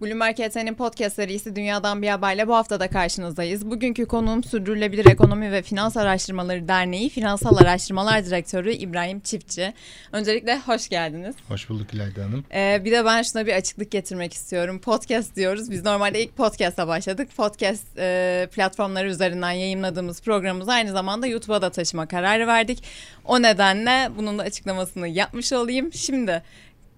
Bloomberg ET'nin podcast serisi Dünyadan Bir Haberle bu hafta da karşınızdayız. Bugünkü konuğum Sürdürülebilir Ekonomi ve Finans Araştırmaları Derneği Finansal Araştırmalar Direktörü İbrahim Çiftçi. Öncelikle hoş geldiniz. Hoş bulduk İlayda Hanım. Ee, bir de ben şuna bir açıklık getirmek istiyorum. Podcast diyoruz. Biz normalde ilk podcast'a başladık. Podcast e, platformları üzerinden yayınladığımız programımızı aynı zamanda YouTube'a da taşıma kararı verdik. O nedenle bunun da açıklamasını yapmış olayım. Şimdi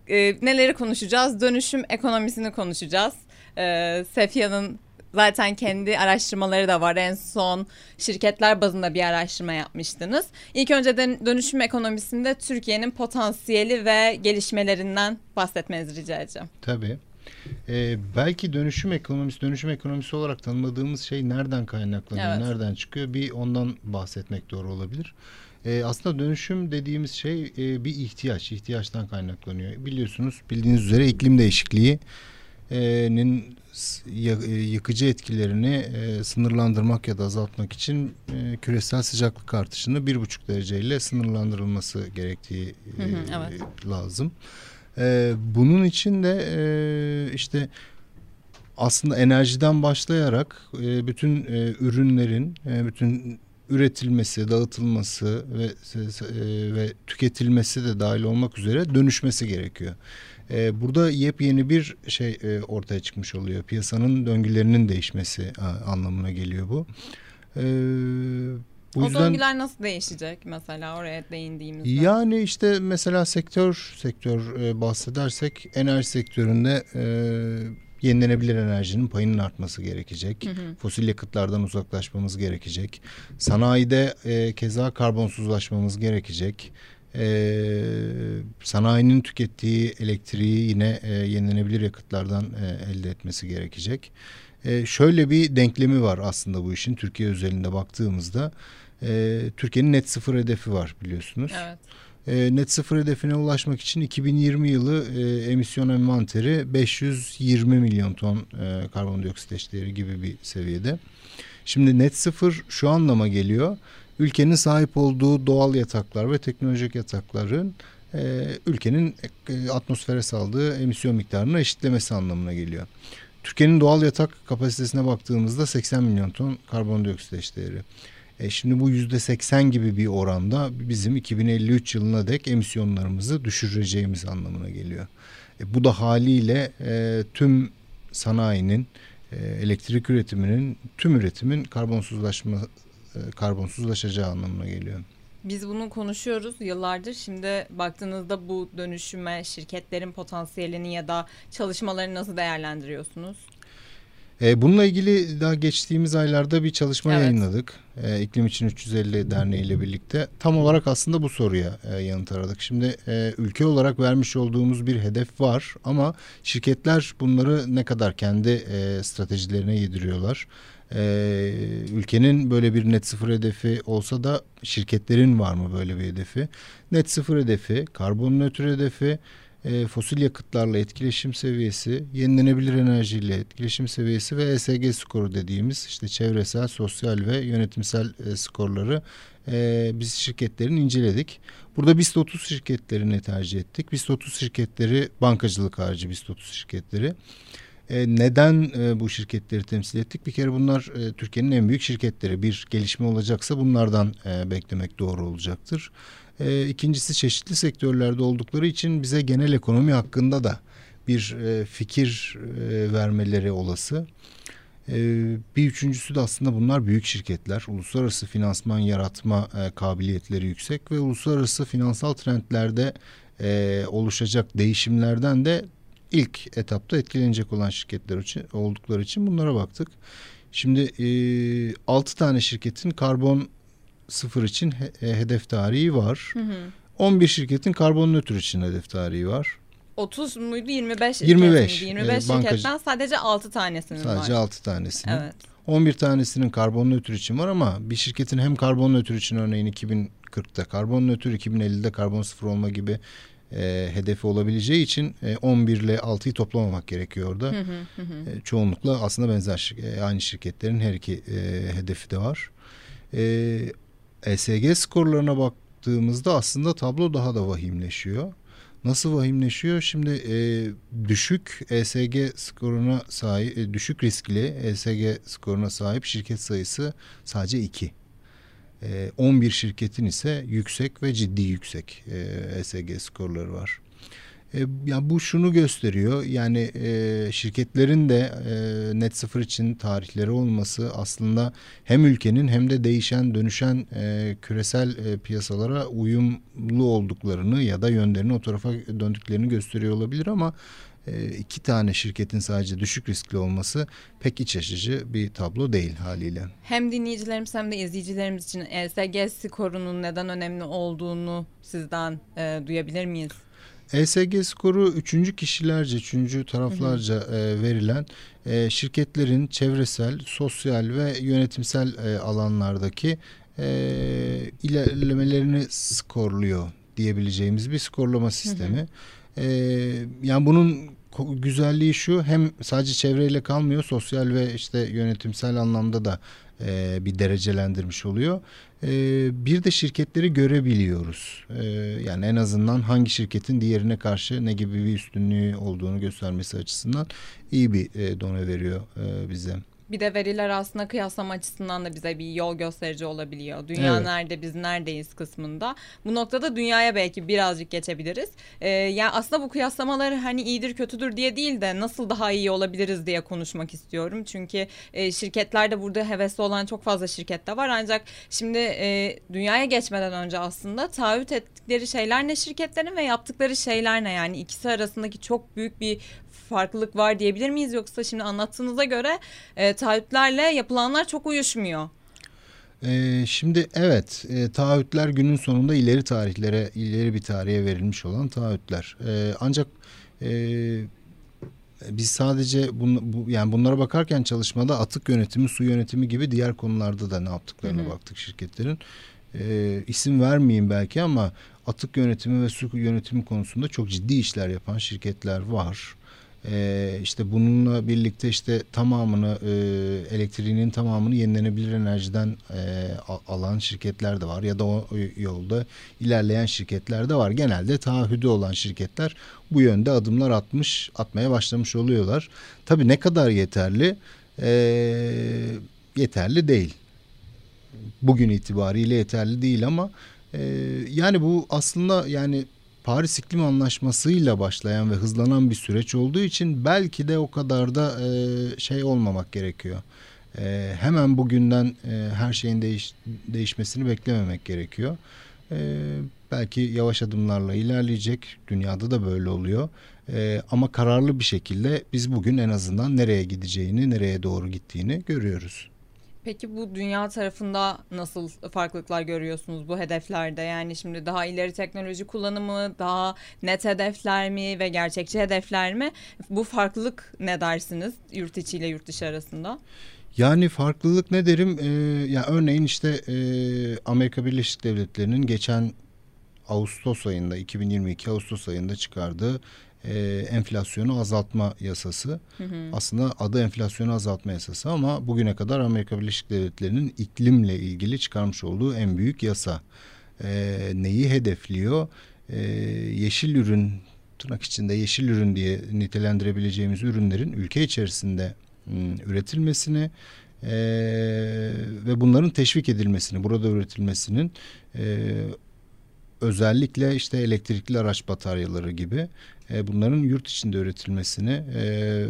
e, neleri konuşacağız? Dönüşüm ekonomisini konuşacağız. E, Sefya'nın zaten kendi araştırmaları da var. En son şirketler bazında bir araştırma yapmıştınız. İlk önce dönüşüm ekonomisinde Türkiye'nin potansiyeli ve gelişmelerinden bahsetmenizi rica edeceğim. Tabii. Ee, belki dönüşüm ekonomisi, dönüşüm ekonomisi olarak tanımladığımız şey nereden kaynaklanıyor, evet. nereden çıkıyor? Bir ondan bahsetmek doğru olabilir. E, aslında dönüşüm dediğimiz şey e, bir ihtiyaç, ihtiyaçtan kaynaklanıyor. Biliyorsunuz bildiğiniz üzere iklim değişikliğinin e, yıkıcı etkilerini e, sınırlandırmak ya da azaltmak için e, küresel sıcaklık artışını bir buçuk dereceyle sınırlandırılması gerektiği e, hı hı, evet. lazım. E, bunun için de e, işte aslında enerjiden başlayarak e, bütün e, ürünlerin, e, bütün üretilmesi, dağıtılması ve e, ve tüketilmesi de dahil olmak üzere dönüşmesi gerekiyor. E, burada yepyeni bir şey e, ortaya çıkmış oluyor. Piyasanın döngülerinin değişmesi anlamına geliyor bu. Bu o yüzden, döngüler nasıl değişecek mesela oraya değindiğimizde? Yani işte mesela sektör sektör bahsedersek enerji sektöründe yenilenebilir enerjinin payının artması gerekecek. Hı hı. Fosil yakıtlardan uzaklaşmamız gerekecek. Sanayide e, keza karbonsuzlaşmamız gerekecek. E, sanayinin tükettiği elektriği yine e, yenilenebilir yakıtlardan e, elde etmesi gerekecek. E, şöyle bir denklemi var aslında bu işin Türkiye özelinde baktığımızda. E, Türkiye'nin net sıfır hedefi var biliyorsunuz. Evet e, net sıfır hedefine ulaşmak için 2020 yılı e, emisyon envanteri 520 milyon ton e, karbondioksit eşdeğeri gibi bir seviyede. Şimdi net sıfır şu anlama geliyor. Ülkenin sahip olduğu doğal yataklar ve teknolojik yatakların e, ülkenin e, atmosfere saldığı emisyon miktarını eşitlemesi anlamına geliyor. Türkiye'nin doğal yatak kapasitesine baktığımızda 80 milyon ton karbondioksit eşdeğeri. E şimdi bu yüzde 80 gibi bir oranda bizim 2053 yılına dek emisyonlarımızı düşüreceğimiz anlamına geliyor. E bu da haliyle e, tüm sanayinin, e, elektrik üretiminin, tüm üretimin karbonsuzlaşma e, karbonsuzlaşacağı anlamına geliyor. Biz bunu konuşuyoruz yıllardır. Şimdi baktığınızda bu dönüşüme, şirketlerin potansiyelini ya da çalışmalarını nasıl değerlendiriyorsunuz? E, bununla ilgili daha geçtiğimiz aylarda bir çalışma evet. yayınladık. E, İklim için 350 Derneği ile birlikte. Tam olarak aslında bu soruya e, yanıt aradık. Şimdi e, ülke olarak vermiş olduğumuz bir hedef var ama şirketler bunları ne kadar kendi e, stratejilerine yediriyorlar. Ee, ülkenin böyle bir net sıfır hedefi olsa da şirketlerin var mı böyle bir hedefi? Net sıfır hedefi, karbon nötr hedefi, e, fosil yakıtlarla etkileşim seviyesi, yenilenebilir enerjiyle etkileşim seviyesi ve ESG skoru dediğimiz işte çevresel, sosyal ve yönetimsel e, skorları e, biz şirketlerin inceledik. Burada BIST 30 şirketlerini tercih ettik. BIST 30 şirketleri bankacılık harici BIST 30 şirketleri. E, neden e, bu şirketleri temsil ettik? Bir kere bunlar e, Türkiye'nin en büyük şirketleri. Bir gelişme olacaksa bunlardan beklemek doğru olacaktır. E, ikincisi çeşitli sektörlerde oldukları için bize genel ekonomi hakkında da bir e, fikir e, vermeleri olası. E, bir üçüncüsü de aslında bunlar büyük şirketler. Uluslararası finansman yaratma e, kabiliyetleri yüksek ve uluslararası finansal trendlerde e, oluşacak değişimlerden de ilk etapta etkilenecek olan şirketler için oldukları için bunlara baktık. Şimdi e, 6 tane şirketin karbon sıfır için he, hedef tarihi var. Hı hı. 11 şirketin karbon nötr için hedef tarihi var. 30 muydu 25 25 miydi? 25 e, bankacı, şirketten sadece 6 tanesinin sadece var. Sadece 6 tanesinin. Evet. 11 tanesinin karbon nötr için var ama bir şirketin hem karbon nötr için örneğin 2040'ta karbon nötr 2050'de karbon sıfır olma gibi e, hedefi olabileceği için e, 11 ile 6'yı toplamamak gerekiyor orada. Hı hı hı. E, çoğunlukla aslında benzer e, aynı şirketlerin her iki e, hedefi de var. E, ESG skorlarına baktığımızda aslında tablo daha da vahimleşiyor. Nasıl vahimleşiyor? Şimdi e, düşük ESG skoruna sahip, e, düşük riskli ESG skoruna sahip şirket sayısı sadece 2. E, 11 şirketin ise yüksek ve ciddi yüksek e, ESG skorları var. E, yani bu şunu gösteriyor yani e, şirketlerin de e, net sıfır için tarihleri olması aslında hem ülkenin hem de değişen dönüşen e, küresel e, piyasalara uyumlu olduklarını ya da yönlerini o tarafa döndüklerini gösteriyor olabilir ama e, iki tane şirketin sadece düşük riskli olması pek iç açıcı bir tablo değil haliyle. Hem dinleyicilerimiz hem de izleyicilerimiz için ESG skorunun neden önemli olduğunu sizden e, duyabilir miyiz? ESG skoru üçüncü kişilerce, üçüncü taraflarca hı hı. E, verilen e, şirketlerin çevresel, sosyal ve yönetimsel e, alanlardaki ilerlemelerini skorluyor diyebileceğimiz bir skorlama sistemi. Hı hı. E, yani bunun güzelliği şu hem sadece çevreyle kalmıyor sosyal ve işte yönetimsel anlamda da e, bir derecelendirmiş oluyor. E, bir de şirketleri görebiliyoruz. E, yani en azından hangi şirketin diğerine karşı ne gibi bir üstünlüğü olduğunu göstermesi açısından iyi bir e, done veriyor e, bize. Bir de veriler aslında kıyaslama açısından da bize bir yol gösterici olabiliyor. Dünya evet. nerede biz neredeyiz kısmında. Bu noktada dünyaya belki birazcık geçebiliriz. Ee, yani aslında bu kıyaslamaları hani iyidir kötüdür diye değil de nasıl daha iyi olabiliriz diye konuşmak istiyorum. Çünkü e, şirketlerde burada hevesli olan çok fazla şirket de var. Ancak şimdi e, dünyaya geçmeden önce aslında taahhüt ettikleri şeyler ne şirketlerin ve yaptıkları şeyler ne yani ikisi arasındaki çok büyük bir farklılık var diyebilir miyiz yoksa şimdi anlattığınıza göre e, taahhütlerle yapılanlar çok uyuşmuyor. Ee, şimdi evet e, taahhütler günün sonunda ileri tarihlere ileri bir tarihe verilmiş olan taahhütler. E, ancak e, biz sadece bun, bu, yani bunlara bakarken çalışmada atık yönetimi, su yönetimi gibi diğer konularda da ne yaptıklarına Hı-hı. baktık şirketlerin. E, isim vermeyeyim belki ama atık yönetimi ve su yönetimi konusunda çok ciddi işler yapan şirketler var. Ee, işte bununla birlikte işte tamamını e, elektriğinin tamamını yenilenebilir enerjiden e, alan şirketler de var ya da o yolda ilerleyen şirketler de var. Genelde taahhüdü olan şirketler bu yönde adımlar atmış atmaya başlamış oluyorlar. Tabii ne kadar yeterli? E, yeterli değil. Bugün itibariyle yeterli değil ama e, yani bu aslında yani Paris İklim Anlaşması'yla başlayan ve hızlanan bir süreç olduğu için belki de o kadar da e, şey olmamak gerekiyor. E, hemen bugünden e, her şeyin değiş, değişmesini beklememek gerekiyor. E, belki yavaş adımlarla ilerleyecek. Dünyada da böyle oluyor. E, ama kararlı bir şekilde biz bugün en azından nereye gideceğini, nereye doğru gittiğini görüyoruz. Peki bu dünya tarafında nasıl farklılıklar görüyorsunuz bu hedeflerde? Yani şimdi daha ileri teknoloji kullanımı, daha net hedefler mi ve gerçekçi hedefler mi? Bu farklılık ne dersiniz yurt içi ile yurt dışı arasında? Yani farklılık ne derim? Ee, yani örneğin işte e, Amerika Birleşik Devletleri'nin geçen Ağustos ayında 2022 Ağustos ayında çıkardığı e, enflasyonu azaltma yasası. Hı hı. Aslında adı enflasyonu azaltma yasası ama bugüne kadar Amerika Birleşik Devletleri'nin iklimle ilgili çıkarmış olduğu en büyük yasa. E, neyi hedefliyor? E, yeşil ürün tırnak içinde yeşil ürün diye nitelendirebileceğimiz ürünlerin ülke içerisinde m, üretilmesini e, ve bunların teşvik edilmesini, burada üretilmesinin e, özellikle işte elektrikli araç bataryaları gibi e, bunların yurt içinde üretilmesini e,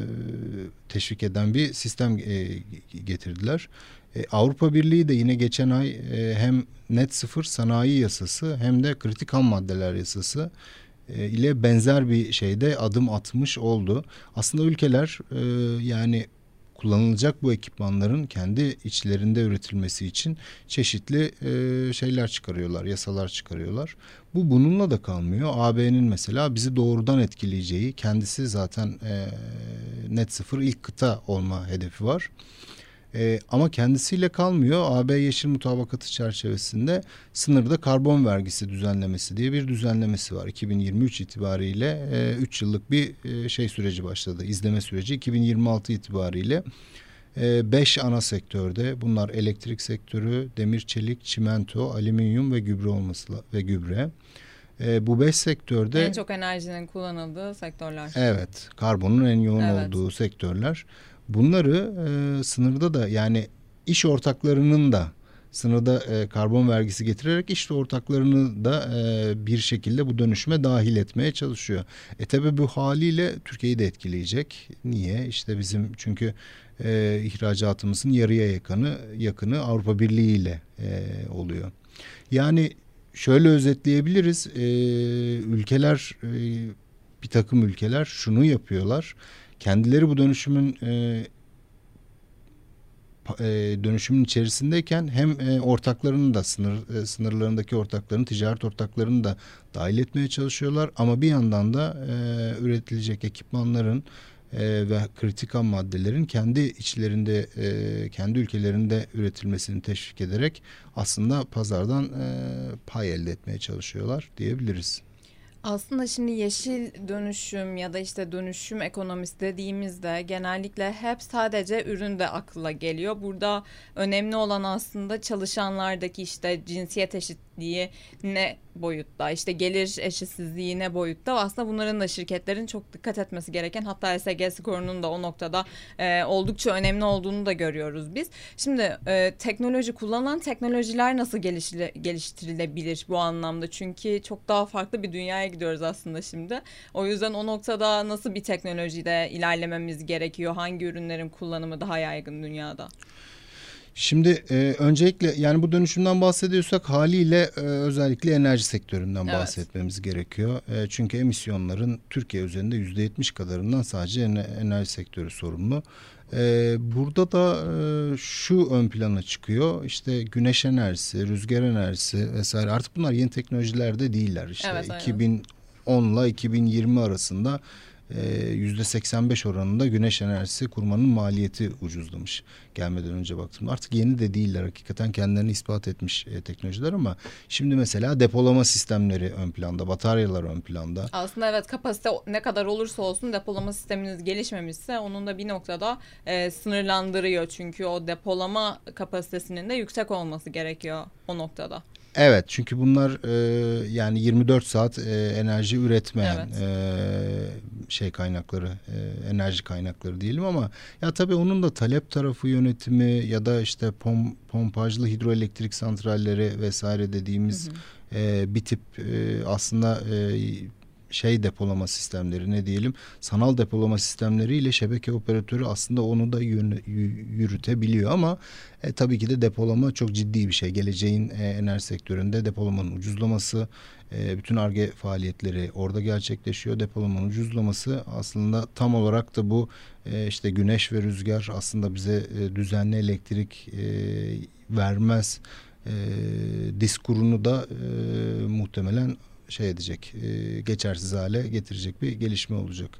teşvik eden bir sistem e, getirdiler. E, Avrupa Birliği de yine geçen ay e, hem net sıfır sanayi yasası hem de kritik ham maddeler yasası e, ile benzer bir şeyde adım atmış oldu. Aslında ülkeler e, yani kullanılacak bu ekipmanların kendi içlerinde üretilmesi için çeşitli e, şeyler çıkarıyorlar, yasalar çıkarıyorlar. Bu bununla da kalmıyor. AB'nin mesela bizi doğrudan etkileyeceği, kendisi zaten e, net sıfır ilk kıta olma hedefi var. E, ama kendisiyle kalmıyor. AB Yeşil Mutabakatı çerçevesinde sınırda karbon vergisi düzenlemesi diye bir düzenlemesi var. 2023 itibariyle 3 e, yıllık bir e, şey süreci başladı. İzleme süreci 2026 itibariyle 5 e, ana sektörde bunlar elektrik sektörü, demir çelik, çimento, alüminyum ve gübre olması ve gübre. E, bu beş sektörde en çok enerjinin kullanıldığı sektörler. Evet, karbonun en yoğun evet. olduğu sektörler. Bunları e, sınırda da yani iş ortaklarının da sınırda e, karbon vergisi getirerek iş ortaklarını da e, bir şekilde bu dönüşüme dahil etmeye çalışıyor. E tabi bu haliyle Türkiye'yi de etkileyecek. Niye? İşte bizim çünkü e, ihracatımızın yarıya yakını yakını Avrupa Birliği ile e, oluyor. Yani şöyle özetleyebiliriz. E, ülkeler e, bir takım ülkeler şunu yapıyorlar. Kendileri bu dönüşümün e, e, dönüşümün içerisindeyken hem e, ortaklarını da sınır e, sınırlarındaki ortaklarını ticaret ortaklarını da dahil etmeye çalışıyorlar ama bir yandan da e, üretilecek ekipmanların ve kritik ham maddelerin kendi içlerinde kendi ülkelerinde üretilmesini teşvik ederek aslında pazardan pay elde etmeye çalışıyorlar diyebiliriz. Aslında şimdi yeşil dönüşüm ya da işte dönüşüm ekonomisi dediğimizde genellikle hep sadece ürün de akla geliyor. Burada önemli olan aslında çalışanlardaki işte cinsiyet eşitliği ne boyutta işte gelir eşitsizliği ne boyutta aslında bunların da şirketlerin çok dikkat etmesi gereken hatta SG skorunun da o noktada e, oldukça önemli olduğunu da görüyoruz biz. Şimdi e, teknoloji kullanılan teknolojiler nasıl geliştire, geliştirilebilir bu anlamda çünkü çok daha farklı bir dünyaya gidiyoruz aslında şimdi. O yüzden o noktada nasıl bir teknolojide ilerlememiz gerekiyor? Hangi ürünlerin kullanımı daha yaygın dünyada? Şimdi e, öncelikle yani bu dönüşümden bahsediyorsak haliyle e, özellikle enerji sektöründen evet. bahsetmemiz gerekiyor. E, çünkü emisyonların Türkiye üzerinde yüzde yetmiş kadarından sadece enerji sektörü sorumlu. E, burada da e, şu ön plana çıkıyor işte güneş enerjisi, rüzgar enerjisi vesaire artık bunlar yeni teknolojilerde değiller. İşte evet, 2010 ile 2020 arasında yüzde 85 oranında güneş enerjisi kurmanın maliyeti ucuzlamış gelmeden önce baktım. Artık yeni de değiller hakikaten kendilerini ispat etmiş e, teknolojiler ama şimdi mesela depolama sistemleri ön planda, bataryalar ön planda. Aslında evet kapasite ne kadar olursa olsun depolama sisteminiz gelişmemişse onun da bir noktada e, sınırlandırıyor. Çünkü o depolama kapasitesinin de yüksek olması gerekiyor o noktada. Evet çünkü bunlar e, yani 24 saat e, enerji üretmeyen evet. e, şey kaynakları e, enerji kaynakları diyelim ama ya tabii onun da talep tarafı yönetimi ya da işte pom, pompajlı hidroelektrik santralleri vesaire dediğimiz hı hı. E, bir tip e, aslında e, şey depolama sistemleri ne diyelim sanal depolama sistemleriyle şebeke operatörü aslında onu da yürütebiliyor ama e, tabii ki de depolama çok ciddi bir şey. Geleceğin e, enerji sektöründe depolamanın ucuzlaması, e, bütün arge faaliyetleri orada gerçekleşiyor. Depolamanın ucuzlaması aslında tam olarak da bu e, işte güneş ve rüzgar aslında bize e, düzenli elektrik e, vermez e, diskurunu da e, muhtemelen şey edecek, e, geçersiz hale getirecek bir gelişme olacak.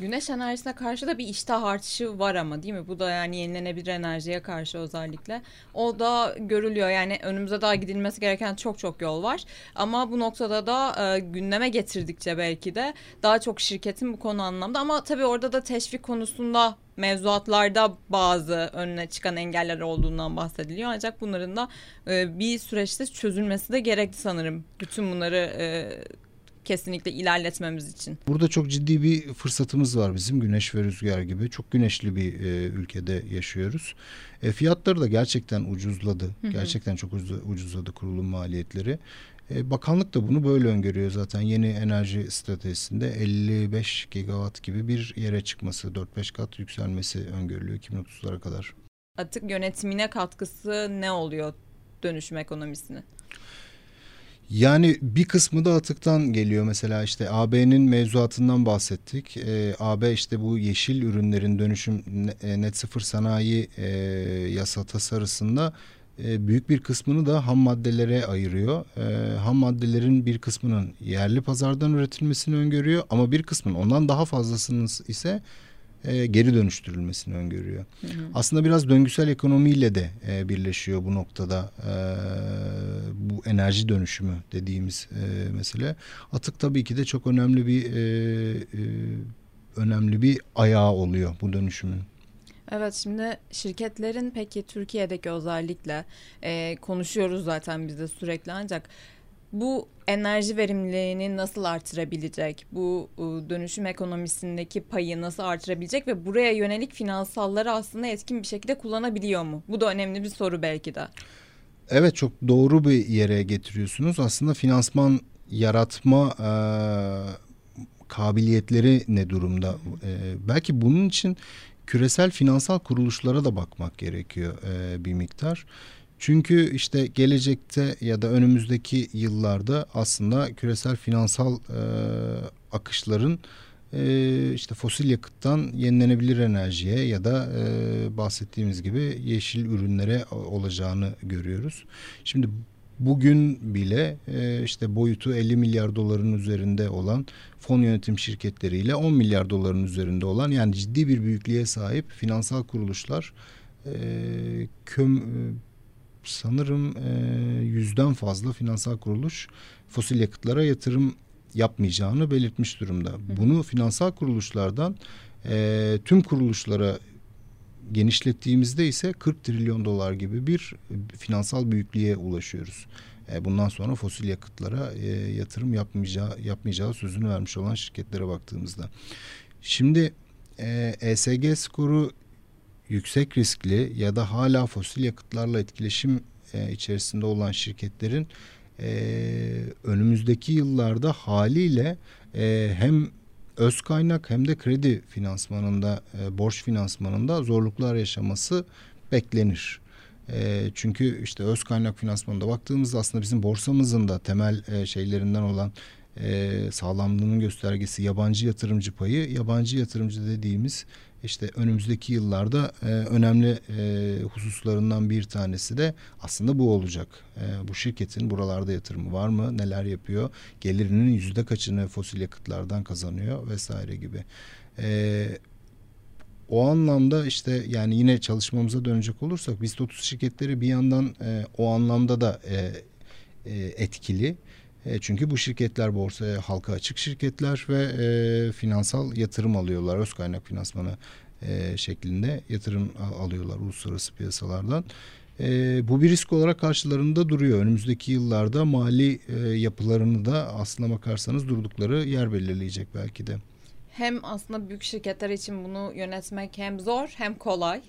Güneş enerjisine karşı da bir iştah artışı var ama değil mi? Bu da yani yenilenebilir enerjiye karşı özellikle. O da görülüyor yani önümüze daha gidilmesi gereken çok çok yol var. Ama bu noktada da e, gündeme getirdikçe belki de daha çok şirketin bu konu anlamda. Ama tabii orada da teşvik konusunda mevzuatlarda bazı önüne çıkan engeller olduğundan bahsediliyor. Ancak bunların da e, bir süreçte çözülmesi de gerekli sanırım. Bütün bunları e, kesinlikle ilerletmemiz için. Burada çok ciddi bir fırsatımız var bizim güneş ve rüzgar gibi. Çok güneşli bir e, ülkede yaşıyoruz. E, fiyatları da gerçekten ucuzladı. Hı hı. Gerçekten çok ucuzladı kurulum maliyetleri. E, bakanlık da bunu böyle öngörüyor zaten yeni enerji stratejisinde 55 gigawatt gibi bir yere çıkması 4-5 kat yükselmesi öngörülüyor 2030'lara kadar. Atık yönetimine katkısı ne oluyor dönüşüm ekonomisine? Yani bir kısmı da atıktan geliyor mesela işte AB'nin mevzuatından bahsettik. Ee, AB işte bu yeşil ürünlerin dönüşüm e, net sıfır sanayi e, yasa tasarısında e, büyük bir kısmını da ham maddelere ayırıyor. E, ham maddelerin bir kısmının yerli pazardan üretilmesini öngörüyor ama bir kısmının ondan daha fazlasının ise e, geri dönüştürülmesini öngörüyor. Hı hı. Aslında biraz döngüsel ekonomiyle de e, birleşiyor bu noktada e, bu enerji dönüşümü dediğimiz e, mesele. Atık tabii ki de çok önemli bir e, e, önemli bir ayağı oluyor bu dönüşümün. Evet şimdi şirketlerin peki Türkiye'deki özellikle e, konuşuyoruz zaten biz de sürekli ancak bu enerji verimliliğini nasıl artırabilecek? Bu dönüşüm ekonomisindeki payı nasıl artırabilecek ve buraya yönelik finansalları aslında etkin bir şekilde kullanabiliyor mu? Bu da önemli bir soru belki de. Evet çok doğru bir yere getiriyorsunuz. Aslında finansman yaratma e, kabiliyetleri ne durumda? E, belki bunun için küresel finansal kuruluşlara da bakmak gerekiyor e, bir miktar. Çünkü işte gelecekte ya da önümüzdeki yıllarda aslında küresel finansal e, akışların e, işte fosil yakıttan yenilenebilir enerjiye ya da bahsettiğimiz gibi yeşil ürünlere olacağını görüyoruz. Şimdi bugün bile e, işte boyutu 50 milyar doların üzerinde olan fon yönetim şirketleriyle 10 milyar doların üzerinde olan yani ciddi bir büyüklüğe sahip finansal kuruluşlar e, köm sanırım e, yüzden fazla finansal kuruluş fosil yakıtlara yatırım yapmayacağını belirtmiş durumda. Bunu finansal kuruluşlardan e, tüm kuruluşlara genişlettiğimizde ise 40 trilyon dolar gibi bir finansal büyüklüğe ulaşıyoruz. E, bundan sonra fosil yakıtlara e, yatırım yapmayacağı, yapmayacağı sözünü vermiş olan şirketlere baktığımızda. Şimdi e, ESG skoru yüksek riskli ya da hala fosil yakıtlarla etkileşim e, içerisinde olan şirketlerin e, önümüzdeki yıllarda haliyle e, hem öz kaynak hem de kredi finansmanında, e, borç finansmanında zorluklar yaşaması beklenir. E, çünkü işte öz kaynak finansmanında baktığımızda aslında bizim borsamızın da temel e, şeylerinden olan e, sağlamlığının göstergesi yabancı yatırımcı payı. Yabancı yatırımcı dediğimiz işte önümüzdeki yıllarda e, önemli e, hususlarından bir tanesi de aslında bu olacak. E, bu şirketin buralarda yatırımı var mı? Neler yapıyor? Gelirinin yüzde kaçını fosil yakıtlardan kazanıyor vesaire gibi. E, o anlamda işte yani yine çalışmamıza dönecek olursak BIST 30 şirketleri bir yandan e, o anlamda da e, e, etkili. E, çünkü bu şirketler borsaya halka açık şirketler ve e, finansal yatırım alıyorlar. Öz kaynak finansmanı e, şeklinde yatırım alıyorlar uluslararası piyasalardan. E, bu bir risk olarak karşılarında duruyor. Önümüzdeki yıllarda mali e, yapılarını da aslına bakarsanız durdukları yer belirleyecek belki de. Hem aslında büyük şirketler için bunu yönetmek hem zor hem kolay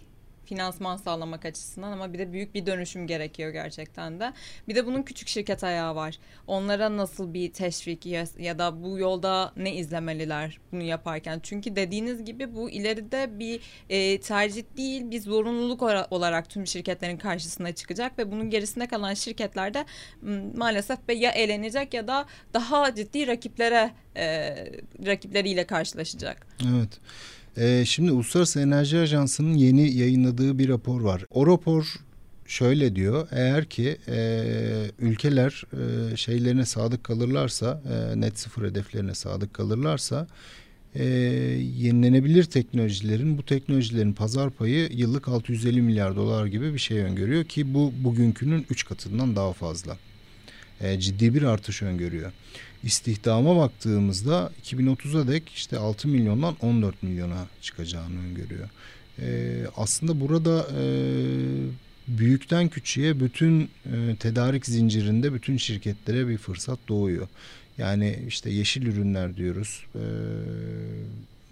finansman sağlamak açısından ama bir de büyük bir dönüşüm gerekiyor gerçekten de. Bir de bunun küçük şirket ayağı var. Onlara nasıl bir teşvik ya, ya da bu yolda ne izlemeliler bunu yaparken? Çünkü dediğiniz gibi bu ileride bir e, tercih değil bir zorunluluk olarak tüm şirketlerin karşısına çıkacak ve bunun gerisinde kalan şirketler de maalesef ya eğlenecek ya da daha ciddi rakiplere e, rakipleriyle karşılaşacak. Evet. Ee, şimdi Uluslararası Enerji Ajansı'nın yeni yayınladığı bir rapor var. O rapor şöyle diyor. Eğer ki e, ülkeler e, şeylerine sadık kalırlarsa, e, net sıfır hedeflerine sadık kalırlarsa e, yenilenebilir teknolojilerin bu teknolojilerin pazar payı yıllık 650 milyar dolar gibi bir şey öngörüyor ki bu bugünkünün 3 katından daha fazla. E, ciddi bir artış öngörüyor istihdama baktığımızda 2030'a dek işte 6 milyondan 14 milyona çıkacağını öngörüyor. Ee, aslında burada e, büyükten küçüğe bütün e, tedarik zincirinde bütün şirketlere bir fırsat doğuyor. Yani işte yeşil ürünler diyoruz. E,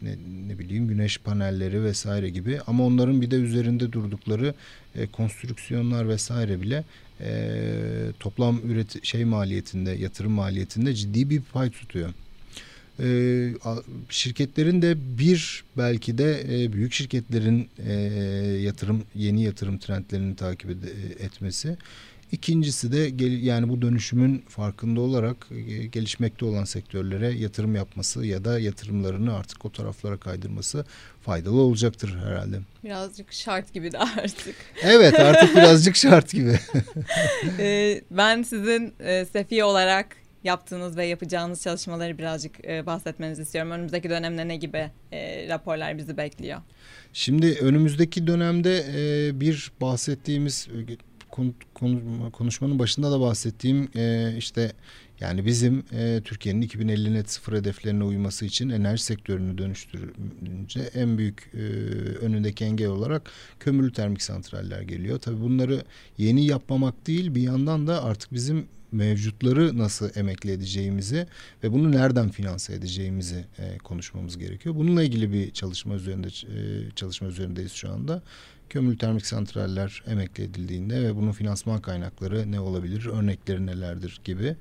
ne, ne bileyim güneş panelleri vesaire gibi ama onların bir de üzerinde durdukları e, konstrüksiyonlar vesaire bile e, toplam üret şey maliyetinde yatırım maliyetinde ciddi bir pay tutuyor. E, şirketlerin de bir belki de e, büyük şirketlerin e, yatırım yeni yatırım trendlerini takip ed etmesi İkincisi de yani bu dönüşümün farkında olarak e, gelişmekte olan sektörlere yatırım yapması ya da yatırımlarını artık o taraflara kaydırması faydalı olacaktır herhalde. Birazcık şart gibi de artık. Evet artık birazcık şart gibi. E, ben sizin e, Sefi olarak yaptığınız ve yapacağınız çalışmaları birazcık bahsetmenizi istiyorum. Önümüzdeki dönemde ne gibi raporlar bizi bekliyor? Şimdi önümüzdeki dönemde bir bahsettiğimiz konuşmanın başında da bahsettiğim e, işte yani bizim e, Türkiye'nin 2050 net sıfır hedeflerine uyması için enerji sektörünü dönüştürünce en büyük e, önündeki engel olarak kömürlü termik santraller geliyor. Tabii bunları yeni yapmamak değil bir yandan da artık bizim mevcutları nasıl emekli edeceğimizi ve bunu nereden finanse edeceğimizi konuşmamız gerekiyor. Bununla ilgili bir çalışma üzerinde çalışma üzerindeyiz şu anda. Kömür termik santraller emekli edildiğinde ve bunun finansman kaynakları ne olabilir, örnekleri nelerdir gibi.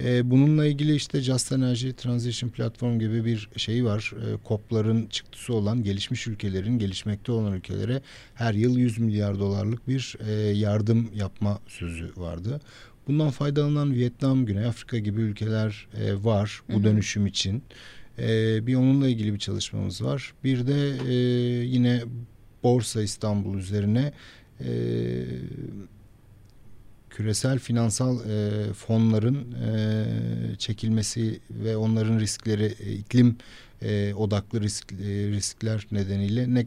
E, bununla ilgili işte Just Energy Transition Platform gibi bir şey var. E, COP'ların çıktısı olan gelişmiş ülkelerin, gelişmekte olan ülkelere her yıl 100 milyar dolarlık bir e, yardım yapma sözü vardı. Bundan faydalanan Vietnam, Güney Afrika gibi ülkeler e, var bu hı hı. dönüşüm için. E, bir onunla ilgili bir çalışmamız var. Bir de e, yine Borsa İstanbul üzerine e, küresel finansal e, fonların e, çekilmesi ve onların riskleri e, iklim e, odaklı risk e, riskler nedeniyle ne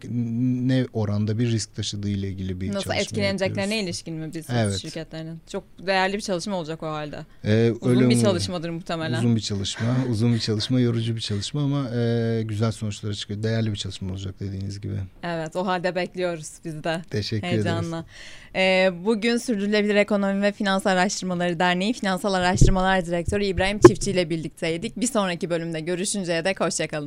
ne oranda bir risk taşıdığı ile ilgili bir Nasıl etkileneceklerine ilişkin mi biz evet. şirketlerinin? Çok değerli bir çalışma olacak o halde. Ee, uzun öyle bir çalışmadır muhtemelen. Uzun bir çalışma, uzun bir çalışma, yorucu bir çalışma ama e, güzel sonuçları çıkıyor. Değerli bir çalışma olacak dediğiniz gibi. Evet, o halde bekliyoruz biz de. Teşekkür Heyecanla. ederiz. Ee, bugün Sürdürülebilir Ekonomi ve Finans Araştırmaları Derneği Finansal Araştırmalar Direktörü İbrahim Çiftçi ile birlikteydik. Bir sonraki bölümde görüşünceye dek hoşçakalın.